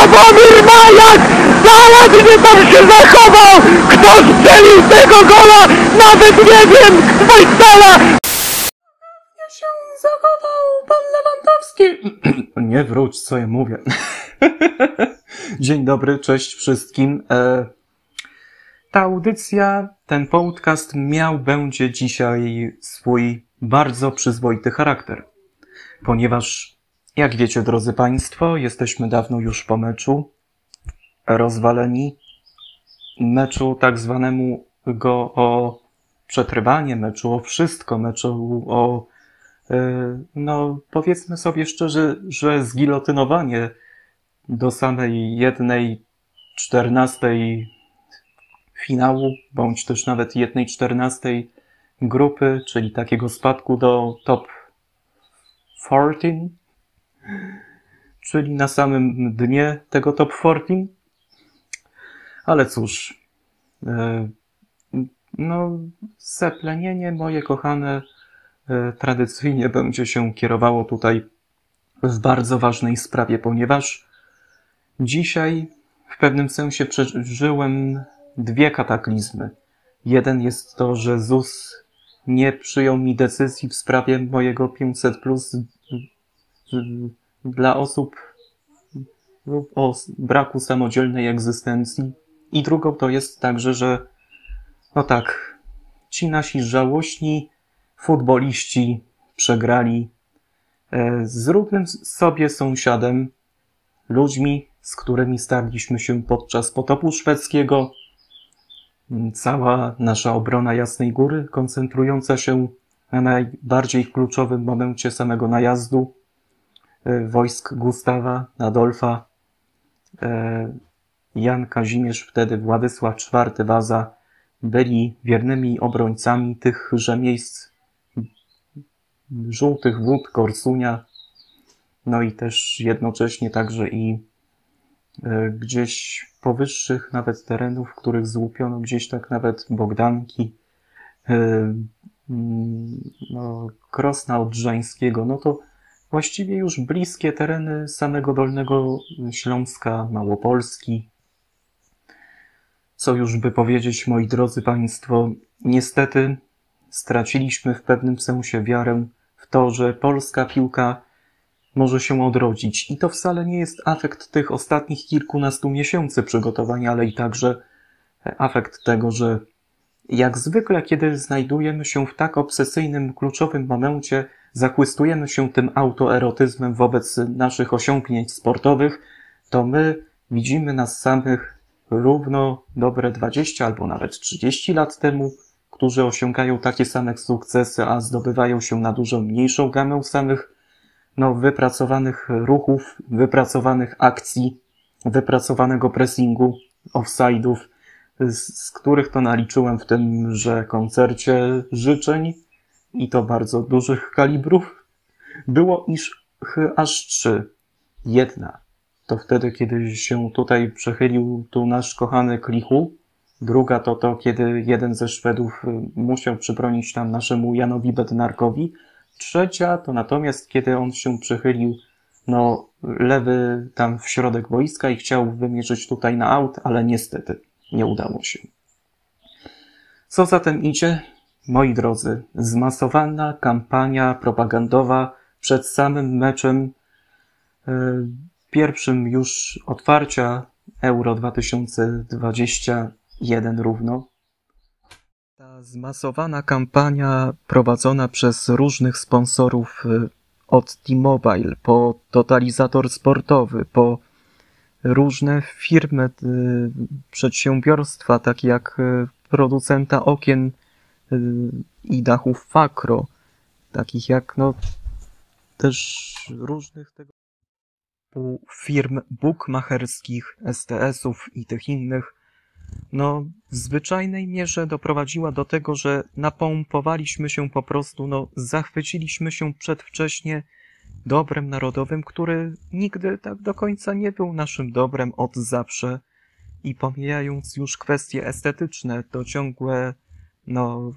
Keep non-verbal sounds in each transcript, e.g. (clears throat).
Sławomir Majak! Zaledwie tam się zachował! Kto strzelił tego gola? Nawet nie wiem! Wojtala! Pan Lewandowski! (clears throat) Nie wróć, co ja mówię. (laughs) Dzień dobry, cześć wszystkim. E, ta audycja, ten podcast miał będzie dzisiaj swój bardzo przyzwoity charakter, ponieważ jak wiecie, drodzy Państwo, jesteśmy dawno już po meczu. Rozwaleni. Meczu tak zwanemu go o przetrwanie, meczu o wszystko, meczu o, no powiedzmy sobie szczerze, że zgilotynowanie do samej jednej czternastej finału, bądź też nawet jednej czternastej grupy, czyli takiego spadku do top 14, czyli na samym dnie tego top 14. Ale cóż, e, no, zeplenienie moje kochane e, tradycyjnie będzie się kierowało tutaj w bardzo ważnej sprawie, ponieważ dzisiaj w pewnym sensie przeżyłem dwie kataklizmy. Jeden jest to, że ZUS nie przyjął mi decyzji w sprawie mojego 500 plus dla osób o braku samodzielnej egzystencji. I drugą to jest także, że no tak, ci nasi żałośni futboliści przegrali e, z równym sobie sąsiadem, ludźmi, z którymi starliśmy się podczas potopu szwedzkiego. Cała nasza obrona Jasnej Góry, koncentrująca się na najbardziej kluczowym momencie samego najazdu, E, wojsk Gustawa, Adolfa, e, Jan Kazimierz, wtedy Władysław IV Waza byli wiernymi obrońcami tychże miejsc żółtych wód Korsunia, no i też jednocześnie także i e, gdzieś powyższych nawet terenów, których złupiono gdzieś tak nawet Bogdanki, no, Krosna Odrzańskiego, no to właściwie już bliskie tereny samego Dolnego Śląska, Małopolski. Co już by powiedzieć, moi drodzy Państwo, niestety straciliśmy w pewnym sensie wiarę w to, że polska piłka może się odrodzić. I to wcale nie jest afekt tych ostatnich kilkunastu miesięcy przygotowania, ale i także afekt tego, że jak zwykle, kiedy znajdujemy się w tak obsesyjnym, kluczowym momencie, zachłystujemy się tym autoerotyzmem wobec naszych osiągnięć sportowych, to my widzimy nas samych równo dobre 20 albo nawet 30 lat temu, którzy osiągają takie same sukcesy, a zdobywają się na dużo mniejszą gamę samych no, wypracowanych ruchów, wypracowanych akcji, wypracowanego pressingu, offside'ów, z, z których to naliczyłem w tymże koncercie życzeń, i to bardzo dużych kalibrów, było iż aż trzy. Jedna to wtedy, kiedy się tutaj przechylił tu nasz kochany Klichu. Druga to to, kiedy jeden ze Szwedów y, musiał przybronić tam naszemu Janowi Bednarkowi. Trzecia to natomiast, kiedy on się przychylił, no, lewy tam w środek wojska i chciał wymierzyć tutaj na aut, ale niestety nie udało się. Co zatem idzie? Moi drodzy, zmasowana kampania propagandowa przed samym meczem e, pierwszym już otwarcia Euro 2021 równo. Ta zmasowana kampania prowadzona przez różnych sponsorów e, od T-Mobile po totalizator sportowy, po różne firmy, e, przedsiębiorstwa, takie jak producenta okien i dachów Fakro, takich jak no też różnych tego firm bookmacherskich, STS-ów i tych innych, no, w zwyczajnej mierze doprowadziła do tego, że napompowaliśmy się po prostu, no, zachwyciliśmy się przedwcześnie dobrem narodowym, który nigdy tak do końca nie był naszym dobrem od zawsze. I pomijając już kwestie estetyczne, to ciągłe, no,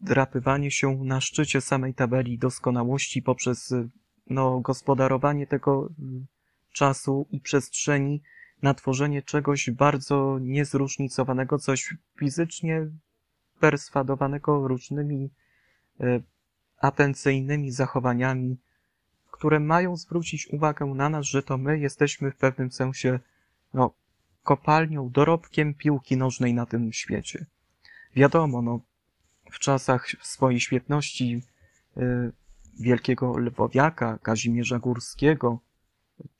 drapywanie się na szczycie samej tabeli doskonałości poprzez, no, gospodarowanie tego czasu i przestrzeni na tworzenie czegoś bardzo niezróżnicowanego, coś fizycznie perswadowanego różnymi e, atencyjnymi zachowaniami, które mają zwrócić uwagę na nas, że to my jesteśmy w pewnym sensie no, kopalnią, dorobkiem piłki nożnej na tym świecie. Wiadomo, no, w czasach swojej świetności y, wielkiego lwowiaka Kazimierza Górskiego,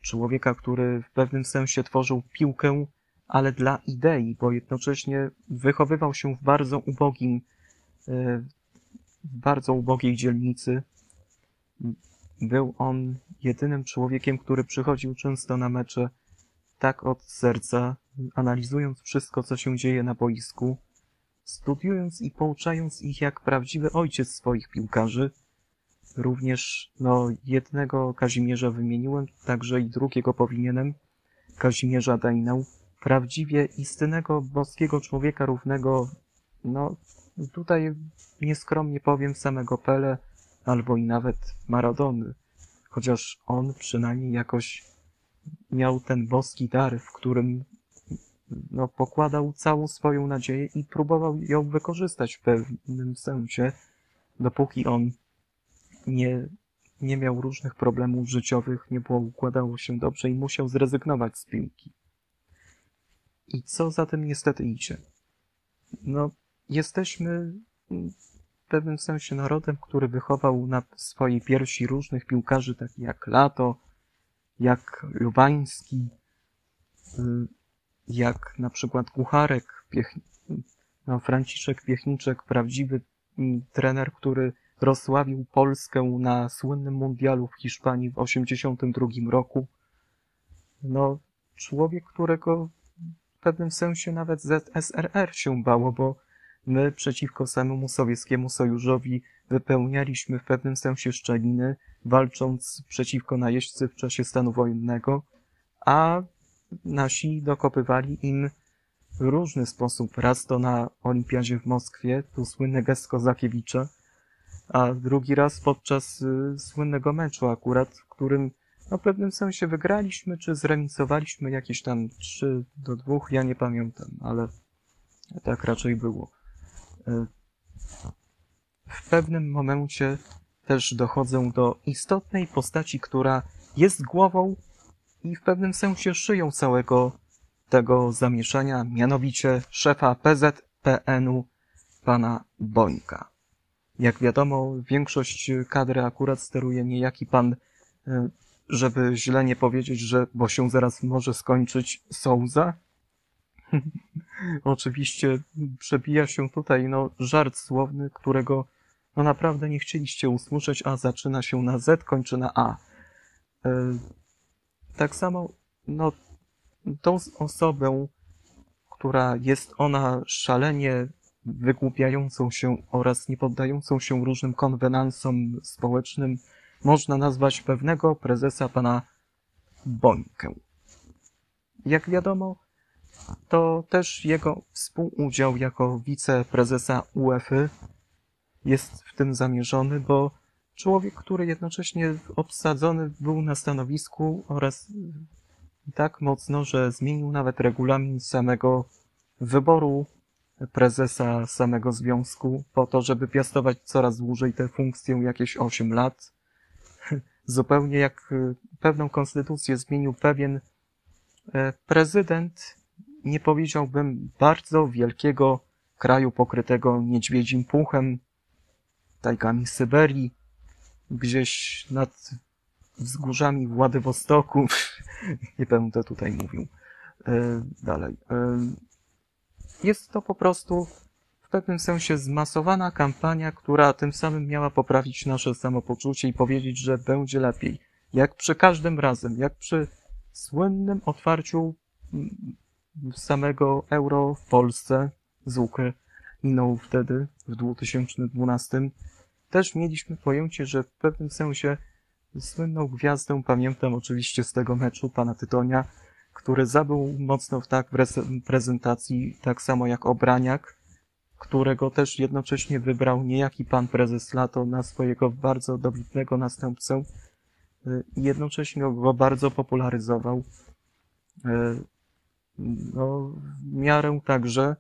człowieka, który w pewnym sensie tworzył piłkę, ale dla idei, bo jednocześnie wychowywał się w bardzo ubogim, y, w bardzo ubogiej dzielnicy, był on jedynym człowiekiem, który przychodził często na mecze tak od serca, analizując wszystko, co się dzieje na boisku, studiując i pouczając ich jak prawdziwy ojciec swoich piłkarzy. Również, no, jednego Kazimierza wymieniłem, także i drugiego powinienem, Kazimierza Dejnę, prawdziwie istynnego boskiego człowieka równego, no, tutaj nieskromnie powiem samego Pele, albo i nawet Maradony, chociaż on przynajmniej jakoś miał ten boski dar, w którym no, pokładał całą swoją nadzieję i próbował ją wykorzystać w pewnym sensie, dopóki on nie, nie miał różnych problemów życiowych, nie było, układało się dobrze i musiał zrezygnować z piłki. I co za tym niestety idzie? No, jesteśmy w pewnym sensie narodem, który wychował na swojej piersi różnych piłkarzy, takich jak Lato, jak Lubański, y, jak na przykład Kucharek, Piech... no, Franciszek Piechniczek, prawdziwy mm, trener, który rozsławił Polskę na słynnym mundialu w Hiszpanii w 1982 roku. No, człowiek, którego w pewnym sensie nawet ZSRR się bało, bo My przeciwko samemu sowieckiemu sojuszowi wypełnialiśmy w pewnym sensie szczeliny, walcząc przeciwko najeźdźcy w czasie stanu wojennego, a nasi dokopywali im w różny sposób. Raz to na olimpiadzie w Moskwie, tu słynny gest Kozakiewicza, a drugi raz podczas y, słynnego meczu akurat, w którym no, w pewnym sensie wygraliśmy, czy zremisowaliśmy jakieś tam 3 do 2, ja nie pamiętam, ale tak raczej było. W pewnym momencie też dochodzę do istotnej postaci, która jest głową i w pewnym sensie szyją całego tego zamieszania, mianowicie szefa PZPN-u, pana Bońka. Jak wiadomo, większość kadry akurat steruje niejaki pan, e, żeby źle nie powiedzieć, że, bo się zaraz może skończyć Souza, (laughs) Oczywiście przebija się tutaj no, żart słowny, którego no naprawdę nie chcieliście usłyszeć, a zaczyna się na Z, kończy na A. E, tak samo, no, tą osobę, która jest ona szalenie wygłupiającą się oraz nie poddającą się różnym konwenansom społecznym, można nazwać pewnego prezesa pana Bońkę. Jak wiadomo, to też jego współudział jako wiceprezesa UEFA jest w tym zamierzony, bo człowiek, który jednocześnie obsadzony był na stanowisku oraz tak mocno, że zmienił nawet regulamin samego wyboru prezesa samego związku po to, żeby piastować coraz dłużej tę funkcję, jakieś 8 lat. (laughs) Zupełnie jak pewną konstytucję zmienił pewien e, prezydent nie powiedziałbym, bardzo wielkiego kraju pokrytego niedźwiedzim puchem, tajkami Syberii, gdzieś nad wzgórzami Władywostoku. (laughs) nie będę tutaj mówił. E, dalej. Jest to po prostu w pewnym sensie zmasowana kampania, która tym samym miała poprawić nasze samopoczucie i powiedzieć, że będzie lepiej. Jak przy każdym razem, jak przy słynnym otwarciu samego euro w Polsce z Ukrainą wtedy, w 2012, też mieliśmy pojęcie, że w pewnym sensie słynną gwiazdą, pamiętam oczywiście z tego meczu pana Tytonia, który zabył mocno w tak w prezentacji, tak samo jak Obraniak, którego też jednocześnie wybrał niejaki pan prezes Lato na swojego bardzo dobitnego następcę y, i jednocześnie go bardzo popularyzował. Y, no, w miarę także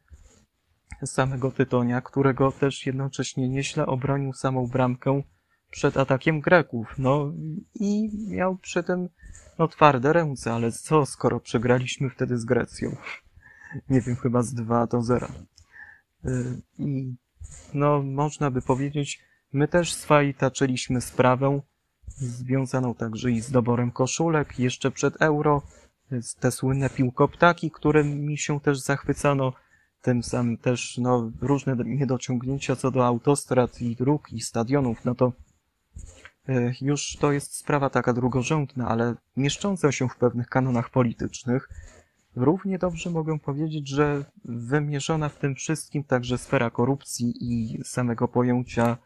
samego Tytonia, którego też jednocześnie nieźle obronił samą bramkę przed atakiem Greków. No i miał przy tym no, twarde ręce, ale co skoro przegraliśmy wtedy z Grecją? Nie wiem, chyba z 2 do 0. Y, I no, można by powiedzieć, my też swaj taczyliśmy sprawę związaną także i z doborem koszulek jeszcze przed euro, te słynne piłkoptaki, którymi się też zachwycano, tym samym też no, różne niedociągnięcia co do autostrad i dróg i stadionów, no to y, już to jest sprawa taka drugorzędna, ale mieszcząca się w pewnych kanonach politycznych, Równie dobrze mogę powiedzieć, że wymierzona w tym wszystkim także sfera korupcji i samego pojęcia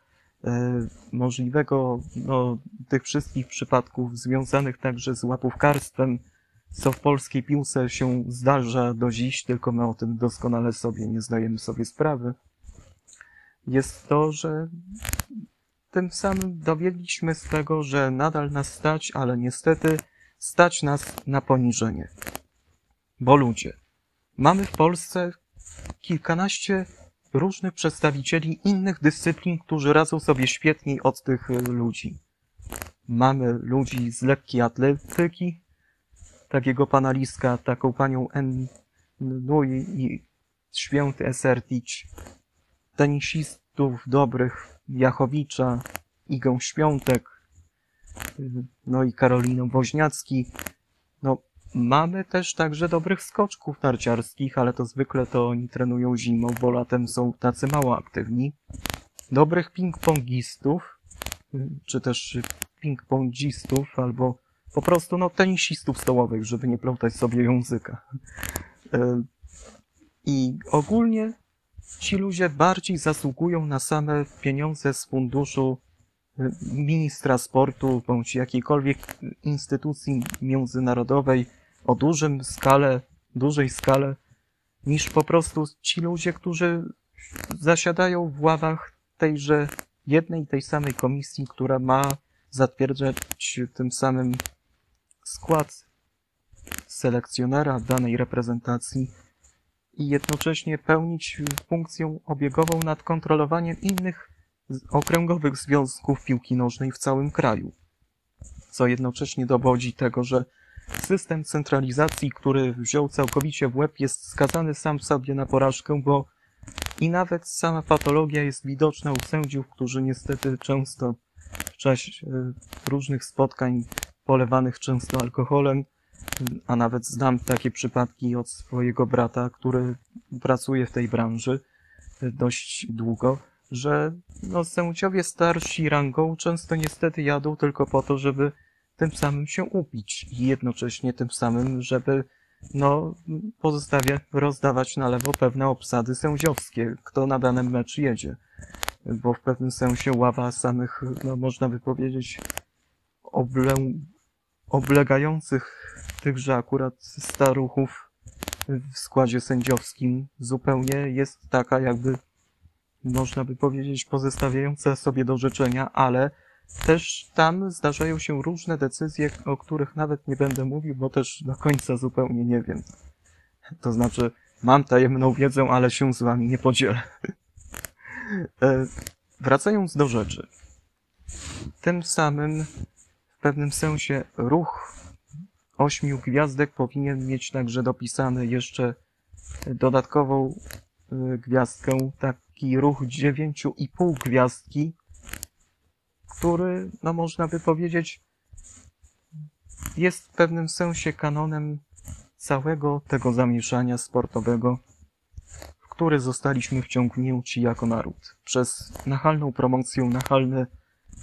e, możliwego no, tych wszystkich przypadków związanych także z łapówkarstwem, co w polskiej piłce się zdarza do dziś, tylko my o tym doskonale sobie nie zdajemy sobie sprawy, jest to, że tym samym dowiedliśmy z tego, że nadal nas stać, ale niestety stać nas na poniżenie. Bo ludzie, mamy w Polsce kilkanaście różnych przedstawicieli innych dyscyplin, którzy radzą sobie świetniej od tych e, ludzi. Mamy ludzi z lekkiej atletyki, takiego pana Liska, taką panią N. Nui i święty Esertić, tenisistów dobrych, Jachowicza, Igą Świątek, no i Karolinę Woźniacki. No, Mamy też także dobrych skoczków narciarskich, ale to zwykle to oni trenują zimą, bo latem są tacy mało aktywni. Dobrych ping-pongistów, czy też ping-pongistów, albo po prostu no tenisistów stołowych, żeby nie plątać sobie języka. E, I ogólnie ci ludzie bardziej zasługują na same pieniądze z funduszu e, ministra sportu bądź jakiejkolwiek instytucji międzynarodowej, o dużym skale, dużej skale, niż po prostu ci ludzie, którzy zasiadają w ławach tejże jednej tej samej komisji, która ma zatwierdzać tym samym skład selekcjonera danej reprezentacji i jednocześnie pełnić funkcję obiegową nad kontrolowaniem innych okręgowych związków piłki nożnej w całym kraju. Co jednocześnie dowodzi tego, że System centralizacji, który wziął całkowicie w łeb, jest skazany sam sobie na porażkę, bo i nawet sama patologia jest widoczna u sędziów, którzy niestety często w czasie e, różnych spotkań polewanych często alkoholem, a nawet znam takie przypadki od swojego brata, który pracuje w tej branży dość długo, że no, sędziowie starsi rangą często niestety jadą tylko po to, żeby tym samym się upić i jednocześnie tym samym, żeby no, pozostawia, rozdawać na lewo pewne obsady sędziowskie, kto na danym mecz jedzie. Bo w pewnym sensie ława samych, no można by powiedzieć, oble, oblegających tychże akurat staruchów w składzie sędziowskim zupełnie jest taka jakby, można by powiedzieć, pozostawiająca sobie do życzenia, ale też tam zdarzają się różne decyzje, o których nawet nie będę mówił, bo też do końca zupełnie nie wiem. To znaczy, mam tajemną wiedzę, ale się z wami nie podzielę. E, wracając do rzeczy. Tym samym, pewnym sensie, ruch ośmiu gwiazdek powinien mieć także dopisany jeszcze dodatkową e, gwiazdkę, taki ruch dziewięciu i pół gwiazdki, który, no można by powiedzieć, jest w pewnym sensie kanonem całego tego zamieszania sportowego, w który zostaliśmy wciągnięci jako naród. Przez nachalną promocję, nachalne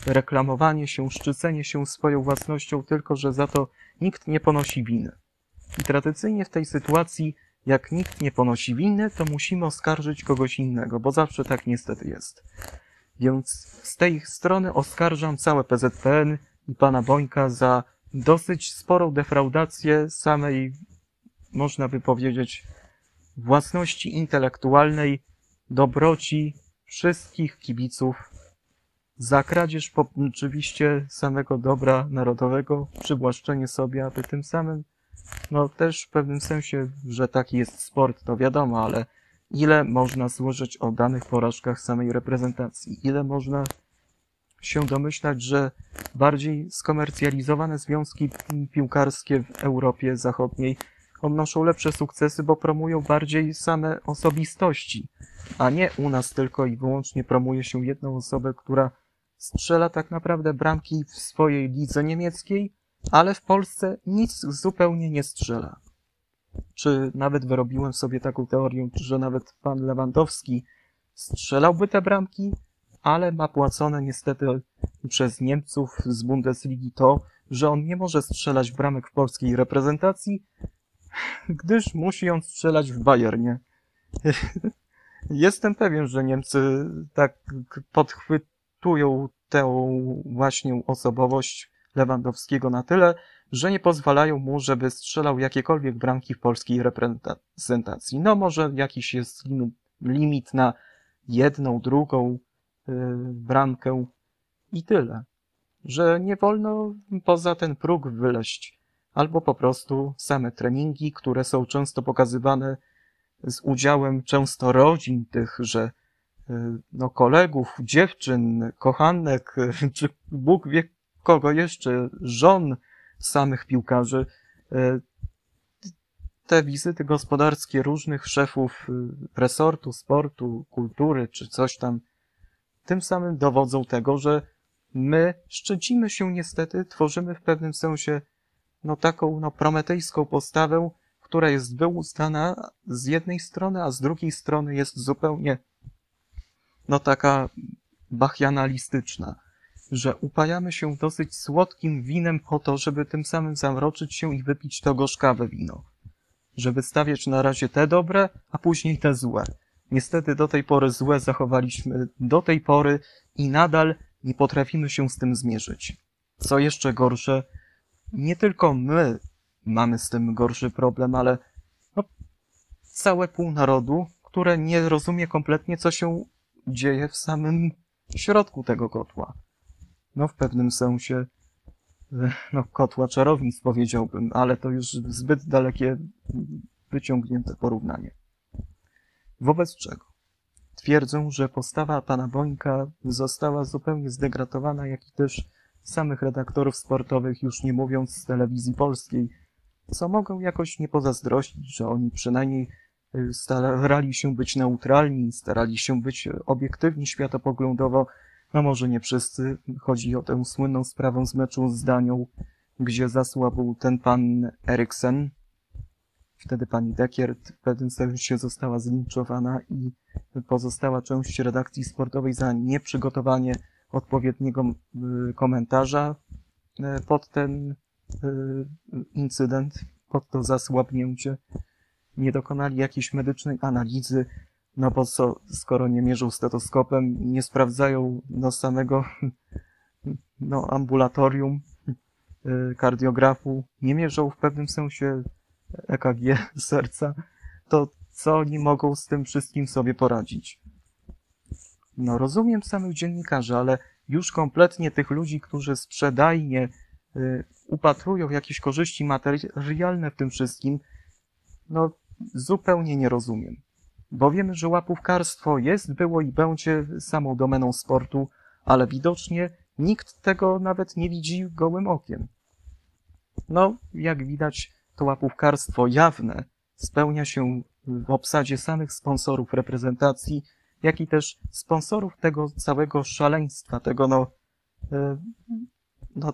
reklamowanie się, szczycenie się swoją własnością, tylko że za to nikt nie ponosi winy. I tradycyjnie w tej sytuacji jak nikt nie ponosi winy, to musimy oskarżyć kogoś innego, bo zawsze tak niestety jest. Więc z tej strony oskarżam całe PZPN i pana Bońka za dosyć sporą defraudację samej, można by powiedzieć, własności intelektualnej, dobroci wszystkich kibiców, za kradzież oczywiście samego dobra narodowego, przywłaszczenie sobie, aby tym samym, no też w pewnym sensie, że taki jest sport, to wiadomo, ale ile można złożyć o danych porażkach samej reprezentacji, ile można się domyślać, że bardziej skomercjalizowane związki piłkarskie w Europie Zachodniej odnoszą lepsze sukcesy, bo promują bardziej same osobistości, a nie u nas tylko i wyłącznie promuje się jedną osobę, która strzela tak naprawdę bramki w swojej lidze niemieckiej, ale w Polsce nic zupełnie nie strzela. Czy nawet wyrobiłem sobie taką teorię, że nawet pan Lewandowski strzelałby te bramki, ale ma płacone niestety przez Niemców z Bundesligi to, że on nie może strzelać bramek w polskiej reprezentacji, gdyż musi ją strzelać w Bayernie. (laughs) Jestem pewien, że Niemcy tak podchwytują tę właśnie osobowość Lewandowskiego na tyle, że nie pozwalają mu, żeby strzelał jakiekolwiek bramki w polskiej reprezentacji. No może jakiś jest limit na jedną, drugą yy, bramkę i tyle. Że nie wolno poza ten próg wyleść. Albo po prostu same treningi, które są często pokazywane z udziałem często rodzin tychże, no kolegów, dziewczyn, kochanek, (laughs) czy Bóg wie kogo jeszcze, żon samych piłkarzy. E, te wizyty gospodarskie różnych szefów e, resortu, sportu, kultury czy coś tam, tym samym dowodzą tego, że my szczycimy się niestety, tworzymy w pewnym sensie no taką no prometejską postawę, która jest wyuzdana z jednej strony, a z drugiej strony jest zupełnie no taka bachianalistyczna że upajamy się dosyć słodkim winem po to, żeby tym samym zamroczyć się i wypić to gorzkawe wino. Żeby stawiać na razie te dobre, a później te złe. Niestety do tej pory złe zachowaliśmy do tej pory i nadal nie potrafimy się z tym zmierzyć. Co jeszcze gorsze, nie tylko my mamy z tym gorszy problem, ale no, całe pół narodu, które nie rozumie kompletnie, co się dzieje w samym środku tego kotła no w pewnym sensie, no kotła czarownic powiedziałbym, ale to już zbyt dalekie, wyciągnięte porównanie. Wobec czego? Twierdzą, że postawa pana Bońka została zupełnie zdegradowana, jak i też samych redaktorów sportowych, już nie mówiąc z telewizji polskiej, co mogą jakoś nie pozazdrościć, że oni przynajmniej starali się być neutralni, starali się być obiektywni światopoglądowo, no może nie wszyscy. Chodzi o tę słynną sprawę z meczu z Danią, gdzie zasłabł ten pan Eriksen. Wtedy pani Dekiert w pewnym sensie została zlinczowana i pozostała część redakcji sportowej za nieprzygotowanie odpowiedniego y, komentarza y, pod ten y, incydent, pod to zasłabnięcie. Nie dokonali jakiejś medycznej analizy, no bo co, skoro nie mierzą stetoskopem, nie sprawdzają no samego (laughs) no ambulatorium, y, kardiografu, nie mierzą w pewnym sensie EKG (laughs) serca, to co oni mogą z tym wszystkim sobie poradzić? No rozumiem samych dziennikarzy, ale już kompletnie tych ludzi, którzy sprzedajnie y, upatrują jakieś korzyści materialne w tym wszystkim, no zupełnie nie rozumiem bo wiemy, że łapówkarstwo jest, było i będzie samą domeną sportu, ale widocznie nikt tego nawet nie widzi gołym okiem. No, jak widać, to łapówkarstwo jawne spełnia się w obsadzie samych sponsorów reprezentacji, jak i też sponsorów tego całego szaleństwa, tego no, e, no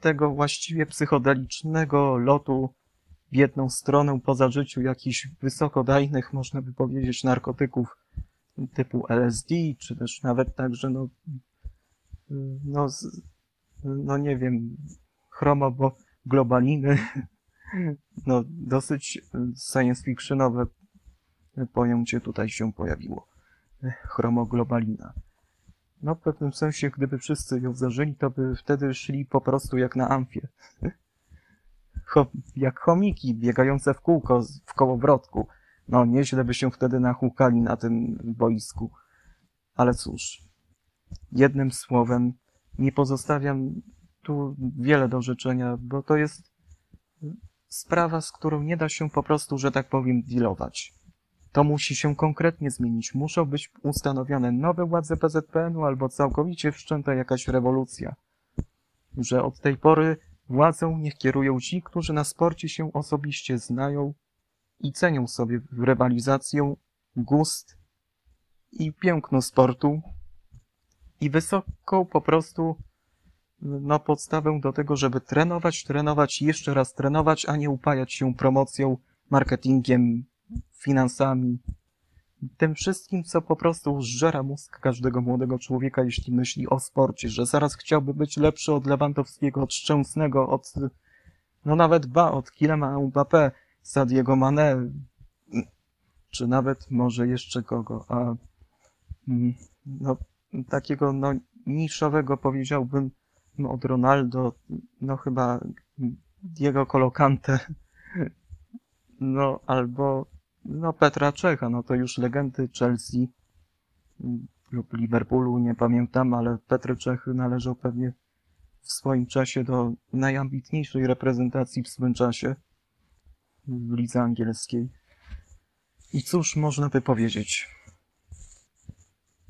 tego właściwie psychodelicznego lotu w jedną stronę poza życiu jakichś wysokodajnych, można by powiedzieć, narkotyków typu LSD, czy też nawet także, no, no, no nie wiem, chromo, globaliny, No, dosyć science fictionowe pojęcie tutaj się pojawiło. Chromoglobalina. No, w pewnym sensie, gdyby wszyscy ją zażyli, to by wtedy szli po prostu jak na amfie. Jak chomiki biegające w kółko w kołowrotku. No, nieźle by się wtedy nachłukali na tym boisku. Ale cóż, jednym słowem, nie pozostawiam tu wiele do życzenia, bo to jest sprawa, z którą nie da się po prostu, że tak powiem, dealować. To musi się konkretnie zmienić. Muszą być ustanowione nowe władze PZPN-u albo całkowicie wszczęta jakaś rewolucja. Że od tej pory władzą niech kierują ci, którzy na sporcie się osobiście znają i cenią sobie rywalizację, gust i piękno sportu i wysoką po prostu no, podstawę do tego, żeby trenować, trenować jeszcze raz trenować, a nie upajać się promocją, marketingiem, finansami, tym wszystkim, co po prostu żera mózg każdego młodego człowieka, jeśli myśli o sporcie, że zaraz chciałby być lepszy od Lewandowskiego, od Szczęsnego, od, no nawet ba, od Kilema Mbappé, Sadiego Mane, czy nawet może jeszcze kogo, a mm, no, takiego no, niszowego powiedziałbym od Ronaldo, no chyba Diego Colocante, no albo no Petra Czecha, no to już legendy Chelsea lub Liverpoolu, nie pamiętam, ale Petr Czech należał pewnie w swoim czasie do najambitniejszej reprezentacji w swym czasie w lidze angielskiej. I cóż można by powiedzieć?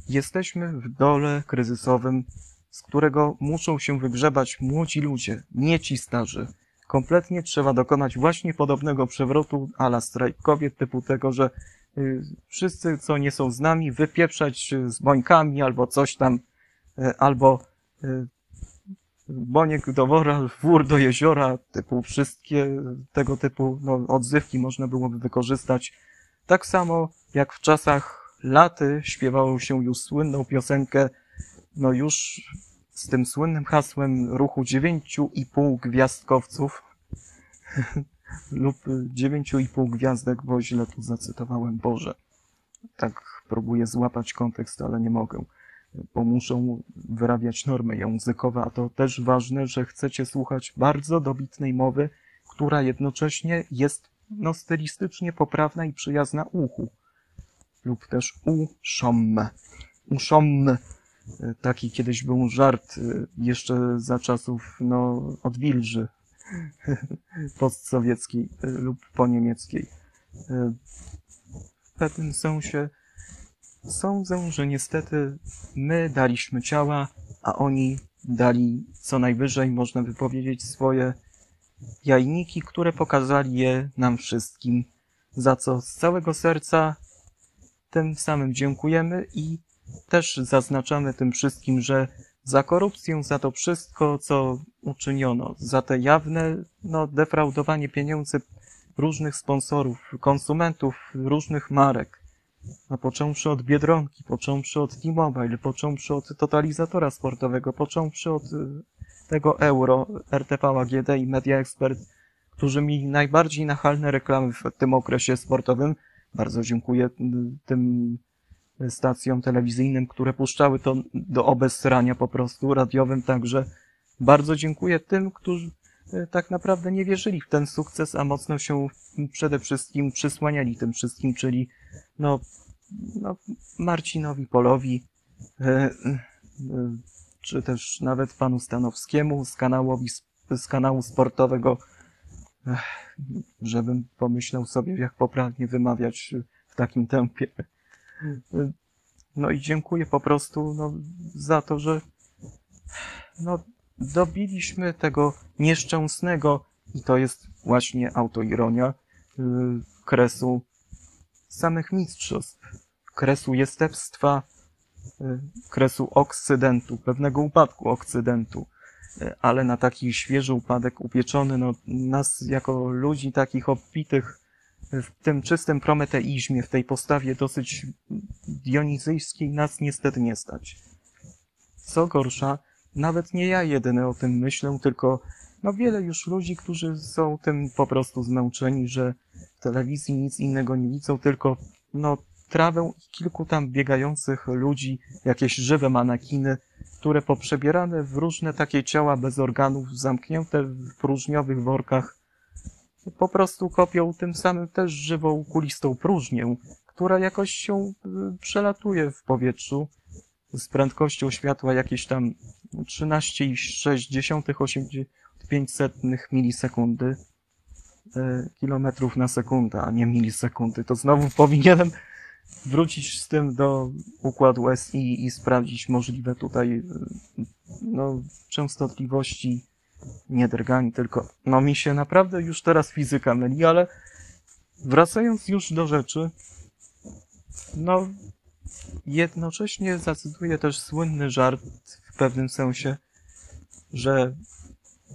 Jesteśmy w dole kryzysowym, z którego muszą się wygrzebać młodzi ludzie, nie ci starzy. Kompletnie trzeba dokonać właśnie podobnego przewrotu ala strajk kobiet, typu tego, że y, wszyscy, co nie są z nami, wypieprzać z bońkami albo coś tam, y, albo y, boniek do wora, wór do jeziora, typu wszystkie tego typu no, odzywki można byłoby wykorzystać. Tak samo jak w czasach laty śpiewało się już słynną piosenkę, no już z tym słynnym hasłem ruchu dziewięciu i pół gwiazdkowców lub dziewięciu i pół gwiazdek, bo źle tu zacytowałem Boże. Tak próbuję złapać kontekst, ale nie mogę, bo muszą wyrabiać normy językowe, a to też ważne, że chcecie słuchać bardzo dobitnej mowy, która jednocześnie jest no, stylistycznie poprawna i przyjazna uchu lub też uszom. Uszom. Taki kiedyś był żart y, jeszcze za czasów, no, odwilży (laughs) postsowieckiej y, lub poniemieckiej. Y, w pewnym sensie sądzę, że niestety my daliśmy ciała, a oni dali co najwyżej, można by powiedzieć, swoje jajniki, które pokazali je nam wszystkim, za co z całego serca tym samym dziękujemy i też zaznaczamy tym wszystkim, że za korupcję, za to wszystko, co uczyniono, za te jawne, no, defraudowanie pieniędzy różnych sponsorów, konsumentów różnych marek, no, począwszy od Biedronki, począwszy od T-Mobile, począwszy od totalizatora sportowego, począwszy od y, tego Euro, RTV AGD i Media Expert, którzy mieli najbardziej nachalne reklamy w tym okresie sportowym, bardzo dziękuję tym stacjom telewizyjnym, które puszczały to do obesrania po prostu, radiowym także. Bardzo dziękuję tym, którzy e, tak naprawdę nie wierzyli w ten sukces, a mocno się przede wszystkim przysłaniali tym wszystkim, czyli no, no Marcinowi Polowi, e, e, czy też nawet panu Stanowskiemu z, kanałowi, z kanału sportowego żebym pomyślał sobie, jak poprawnie wymawiać w takim tempie. No i dziękuję po prostu no, za to, że no, dobiliśmy tego nieszczęsnego, i to jest właśnie autoironia, yy, kresu samych mistrzostw, kresu jestestwa, yy, kresu oksydentu, pewnego upadku oksydentu. Ale na taki świeży upadek upieczony, no nas jako ludzi takich obfitych w tym czystym prometeizmie, w tej postawie dosyć dionizyjskiej nas niestety nie stać. Co gorsza, nawet nie ja jedyny o tym myślę, tylko no wiele już ludzi, którzy są tym po prostu zmęczeni, że w telewizji nic innego nie widzą, tylko no trawę i kilku tam biegających ludzi, jakieś żywe manekiny, które poprzebierane w różne takie ciała bez organów, zamknięte w próżniowych workach, po prostu kopią tym samym też żywą, kulistą próżnię, która jakoś się y, przelatuje w powietrzu z prędkością światła jakieś tam 13,6 milisekundy y, kilometrów na sekundę, a nie milisekundy. To znowu (laughs) powinienem wrócić z tym do układu SI i sprawdzić możliwe tutaj y, no, częstotliwości nie drgań, tylko no mi się naprawdę już teraz fizyka myli, ale wracając już do rzeczy, no jednocześnie zacytuję też słynny żart w pewnym sensie, że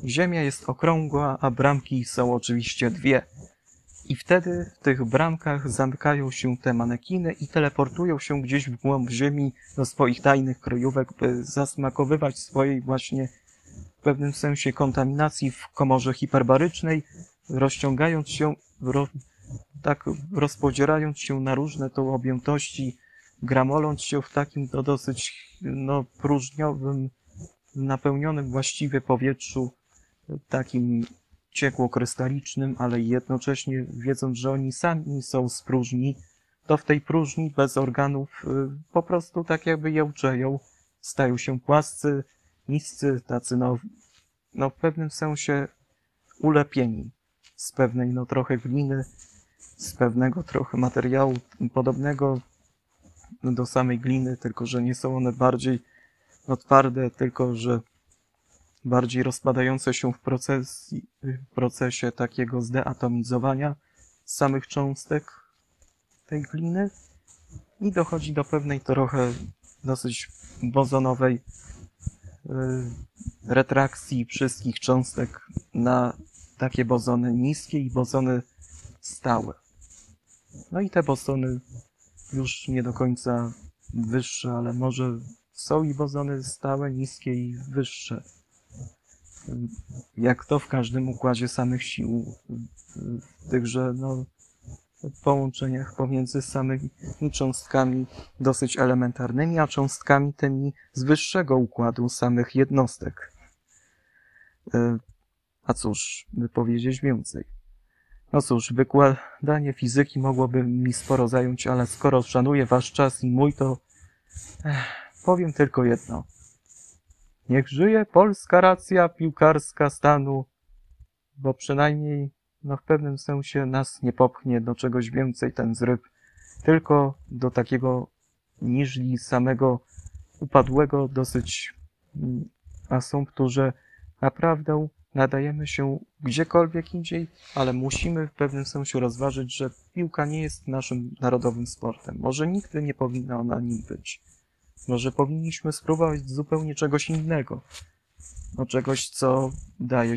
Ziemia jest okrągła, a bramki są oczywiście dwie. I wtedy w tych bramkach zamykają się te manekiny i teleportują się gdzieś w głąb Ziemi do swoich tajnych kryjówek, by zasmakowywać swojej właśnie pewnym sensie kontaminacji w komorze hiperbarycznej, rozciągając się, ro, tak rozpodzierając się na różne to objętości, gramoląc się w takim to dosyć no, próżniowym, napełnionym właściwie powietrzu, takim ciekło-krystalicznym, ale jednocześnie wiedząc, że oni sami są z próżni, to w tej próżni bez organów y, po prostu tak jakby jełczeją, stają się płascy, niscy, tacy no, no w pewnym sensie ulepieni z pewnej no trochę gliny, z pewnego trochę materiału podobnego do samej gliny, tylko że nie są one bardziej no, twarde, tylko że bardziej rozpadające się w, proces, w procesie takiego zdeatomizowania samych cząstek tej gliny i dochodzi do pewnej trochę dosyć bozonowej retrakcji wszystkich cząstek na takie bozony niskie i bozony stałe. No i te bozony już nie do końca wyższe, ale może są i bozony stałe, niskie i wyższe. Jak to w każdym układzie samych sił, tychże no, połączeniach pomiędzy samymi cząstkami dosyć elementarnymi, a cząstkami tymi z wyższego układu samych jednostek. E, a cóż, by powiedzieć więcej. No cóż, wykładanie fizyki mogłoby mi sporo zająć, ale skoro szanuję wasz czas i mój, to Ech, powiem tylko jedno. Niech żyje polska racja piłkarska stanu, bo przynajmniej no w pewnym sensie nas nie popchnie do czegoś więcej ten zryb, tylko do takiego niżli samego upadłego dosyć mm, asumptu, że naprawdę nadajemy się gdziekolwiek indziej, ale musimy w pewnym sensie rozważyć, że piłka nie jest naszym narodowym sportem. Może nigdy nie powinna ona nim być. Może powinniśmy spróbować zupełnie czegoś innego no czegoś, co daje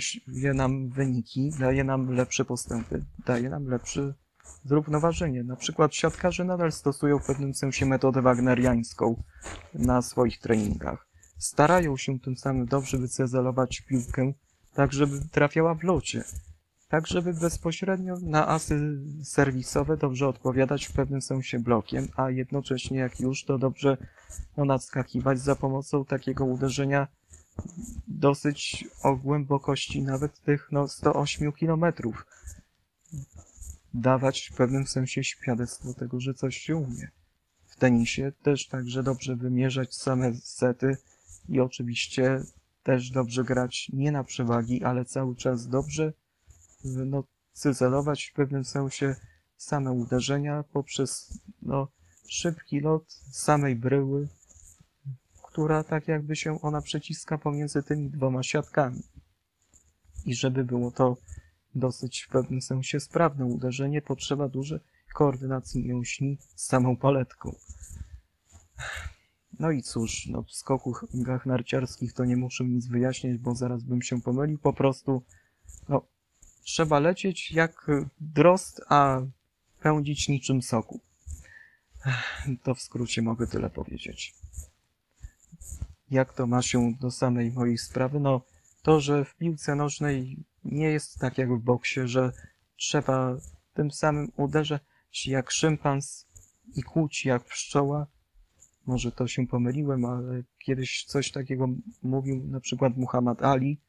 nam wyniki, daje nam lepsze postępy, daje nam lepsze zrównoważenie. Na przykład siatkarze nadal stosują w pewnym sensie metodę wagneriańską na swoich treningach. Starają się tym samym dobrze wycezelować piłkę, tak żeby trafiała w locie. Tak, żeby bezpośrednio na asy serwisowe dobrze odpowiadać w pewnym sensie blokiem, a jednocześnie jak już to dobrze no, nadskakiwać za pomocą takiego uderzenia dosyć o głębokości nawet tych no, 108 kilometrów. Dawać w pewnym sensie świadectwo tego, że coś się umie. W tenisie też także dobrze wymierzać same sety i oczywiście też dobrze grać nie na przewagi, ale cały czas dobrze no, cyzelować w pewnym sensie same uderzenia poprzez no, szybki lot samej bryły, która tak jakby się ona przeciska pomiędzy tymi dwoma siatkami. I żeby było to dosyć w pewnym sensie sprawne uderzenie, potrzeba dużej koordynacji mięśni z samą paletką. No i cóż, no w skokach narciarskich to nie muszę nic wyjaśniać, bo zaraz bym się pomylił. Po prostu, no, trzeba lecieć jak drost, a pędzić niczym soku. To w skrócie mogę tyle powiedzieć jak to ma się do samej mojej sprawy? No, to, że w piłce nożnej nie jest tak jak w boksie, że trzeba tym samym uderzać jak szympans i kłuć jak pszczoła. Może to się pomyliłem, ale kiedyś coś takiego mówił na przykład Muhammad Ali.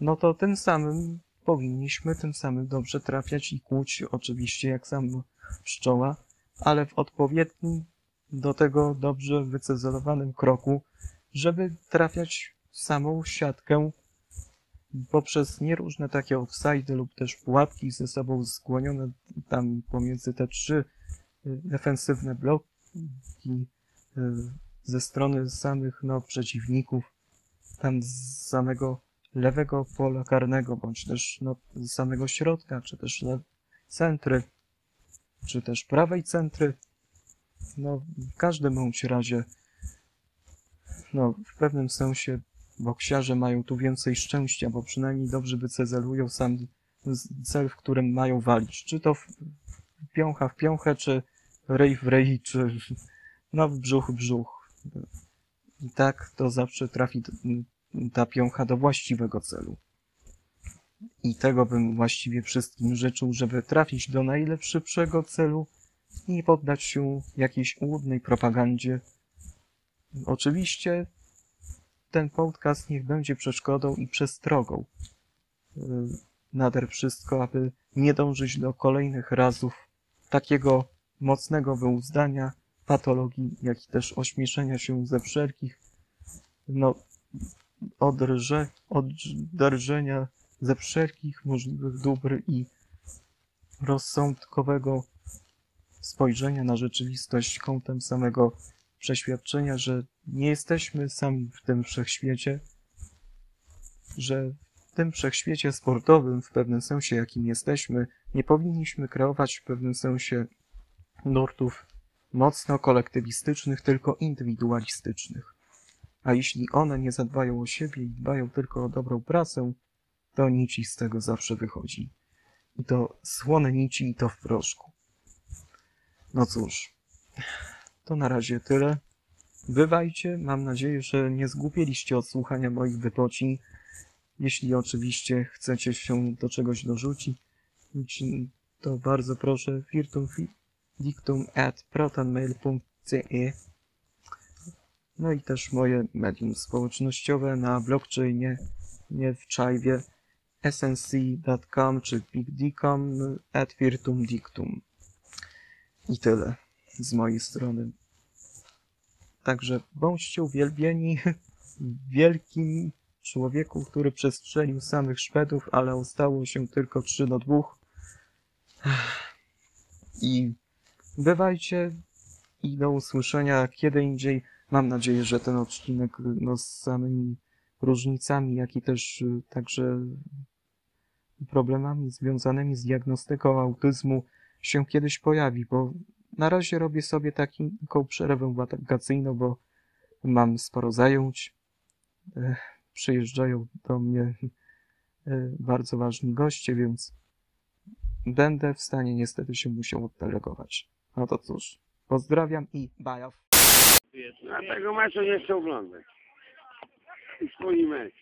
No to tym samym powinniśmy tym samym dobrze trafiać i kłuć, oczywiście jak sam pszczoła, ale w odpowiednim do tego dobrze wycezelowanym kroku, żeby trafiać w samą siatkę poprzez nieróżne takie offside lub też pułapki ze sobą skłonione tam pomiędzy te trzy y, defensywne bloki y, ze strony samych no, przeciwników, tam z samego lewego pola karnego, bądź też no, z samego środka, czy też centry, czy też prawej centry. No, w każdym bądź razie, no, w pewnym sensie boksiarze mają tu więcej szczęścia, bo przynajmniej dobrze wycezelują sam cel, w którym mają walić. Czy to w piącha w piąchę, czy ryj w ryj, czy no w brzuch w brzuch. I tak to zawsze trafi ta piącha do właściwego celu. I tego bym właściwie wszystkim życzył, żeby trafić do najlepszego celu i poddać się jakiejś ułudnej propagandzie. Oczywiście ten podcast niech będzie przeszkodą i przestrogą. Yy, Nader wszystko, aby nie dążyć do kolejnych razów takiego mocnego wyuzdania, patologii, jak i też ośmieszenia się ze wszelkich, no, odrże, oderżenia ze wszelkich możliwych dóbr i rozsądkowego spojrzenia na rzeczywistość kątem samego przeświadczenia, że nie jesteśmy sami w tym wszechświecie, że w tym wszechświecie sportowym, w pewnym sensie, jakim jesteśmy, nie powinniśmy kreować w pewnym sensie nurtów mocno kolektywistycznych, tylko indywidualistycznych. A jeśli one nie zadbają o siebie i dbają tylko o dobrą pracę, to nici z tego zawsze wychodzi. I to słone nici i to w proszku. No cóż, to na razie tyle. Bywajcie, mam nadzieję, że nie zgłupieliście od słuchania moich wypocin. Jeśli oczywiście chcecie się do czegoś dorzucić, to bardzo proszę virtum fi- dictum at protonmail.ce No i też moje medium społecznościowe na blockchainie, nie w czajwie snc.com czy pigdicom at. I tyle z mojej strony. Także bądźcie uwielbieni wielkim człowieku, który przestrzelił samych Szwedów, ale ostało się tylko 3 do 2. I bywajcie i do usłyszenia kiedy indziej. Mam nadzieję, że ten odcinek no, z samymi różnicami, jak i też y, także problemami związanymi z diagnostyką autyzmu się kiedyś pojawi, bo na razie robię sobie taką przerwę wakacyjną, bo mam sporo zajęć. E, Przyjeżdżają do mnie (laughs) e, bardzo ważni goście, więc będę w stanie niestety się musiał oddelegować. No to cóż, pozdrawiam i bye off. A tego meczu nie chcę oglądać. Swój mecz.